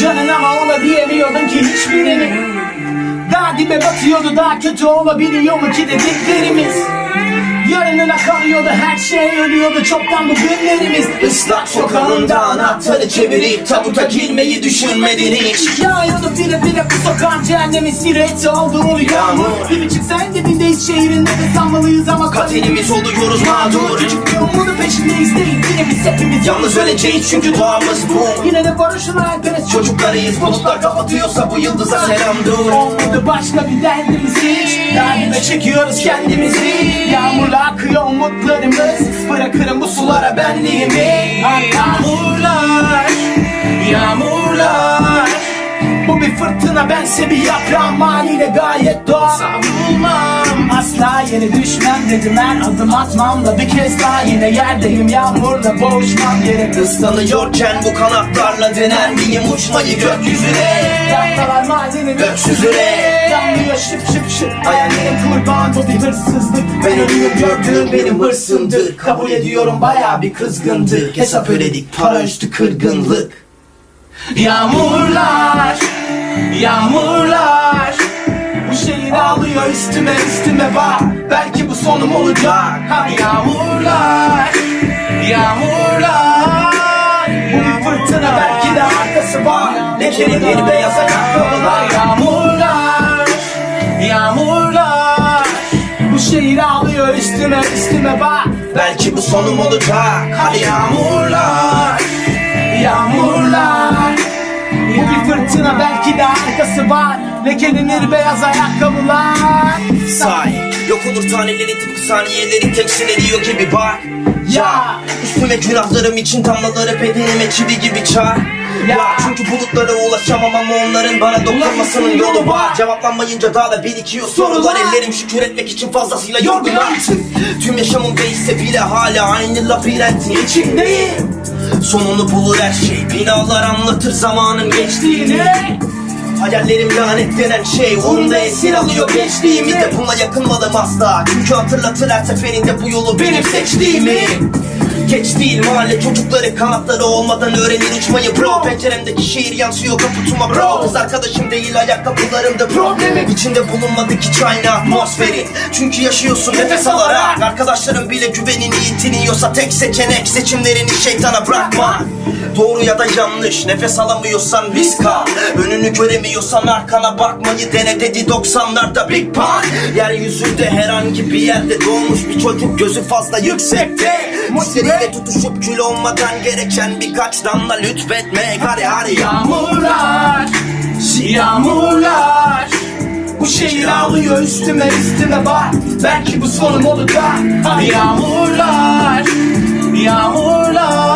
canın ama ona diyemiyordun ki hiçbirini. Daha dibe batıyordu daha kötü olabiliyor mu ki dediklerimiz Yarınına kalıyordu? Her şey ölüyordu. Çoktan bu günlerimiz Islak sokağında anahtarı çevirip tabuta girmeyi düşünmedin hiç. Yağıyordu bire bire bu sokağın cehennemin sireti olduğunu yağmur Bir buçuk sen dibindeyiz şehrin nefes almalıyız ama Kaderimiz oluyoruz mağdur. Küçük bir umudun peşindeyiz değil yine biz hepimiz Yalnız öleceğiz çünkü doğamız bu. Yine de barışın hayalperest Çocuklarıyız. Bulutlar kapatıyorsa bu yıldıza selam dur. Olmadı başka bir derdimiz hiç Derdime çekiyoruz kendimizi Yağmurla akıyor umutlarımız Bırakırım bu sulara benliğimi. Yağmurlar Yağmurlar. Bu bir fırtına bense bir yaprağım. Haliyle gayet doğal. Savrulmam. Asla yere düşmem dedim her adım atmam da Bir kez daha. Yine yerdeyim Yağmurla boğuşmam gerek. Islanıyorken bu kanatlarla dener miyim uçmayı gökyüzüne? Yaptalar mahallenin Gökyüzüne Yanmıyor şıp şıp şıp. Bir hırsızlık. Ben ölüyüm gördüğüm benim hırsımdır. Kabul ediyorum baya bir kızgındı Hesap ödedik para üstü kırgınlık. Yağmurlar Yağmurlar. Bu şehir ağlıyor üstüme üstüme bak. Belki bu sonum olacak. Ha yağmurlar Yağmurlar. Bu bir fırtına belki de arkası var. Lekelenir beyaz ayakkabılar Yağmurlar Bu şehir ağlıyor üstüme üstüme bak. Belki bu sonum olacak. Hadi yağmurlar. Yağmurlar. Bir fırtına belki de arkası var Lekelenir beyaz ayakkabılar? Say Yok olur taneleri tıpkı saniyeleri temsil ediyor gibi bak. Ya Üstüme günahlarım için damlaları bedenime çivi gibi çar. Ya. Çünkü bulutlara ulaşamam ama onların bana dokunmasının yolu var. Cevaplanmayınca daha da birikiyor sorular. Ellerim şükür etmek için fazlasıyla yorgun artık Tüm yaşamım değişse bile hala aynı labirentin içindeyim. Sonunu bulur her şey. Binalar anlatır zamanın geçtiğini Hayallerim lanetlenen şey Onu da esir alıyor gençliğimi de. Buna yakınmadım asla Çünkü hatırlatır her seferinde bu yolu benim seçtiğimi Geç değil mahalle çocukları kanatları olmadan öğrenir uçmayı. Bro Penceremdeki şehir yansıyor kaputuma. Bro Kız arkadaşım değil ayakkabılarımda problemim İçinde bulunmadık hiç aynı atmosferi. Çünkü yaşıyorsun nefes alarak. Arkadaşlarım bile güvenini yitiriyorsa Tek seçenek seçimlerini şeytana bırakma. Doğru ya da yanlış Nefes alamıyorsan risk al. Önünü göremiyorsan arkana bakmayı dene dedi 90'larda Big Bang Yeryüzünde herhangi bir yerde doğmuş bir çocuk gözü fazla yüksekte Hisleriyle tutuşup kül olmadan gereken birkaç damla lütfetmek. Hadi hadi. Yağmurlar Yağmurlar. Bu şehir ağlıyor üstüme üstüme bak. Belki bu sonum olacak Hadi yağmurlar Yağmurlar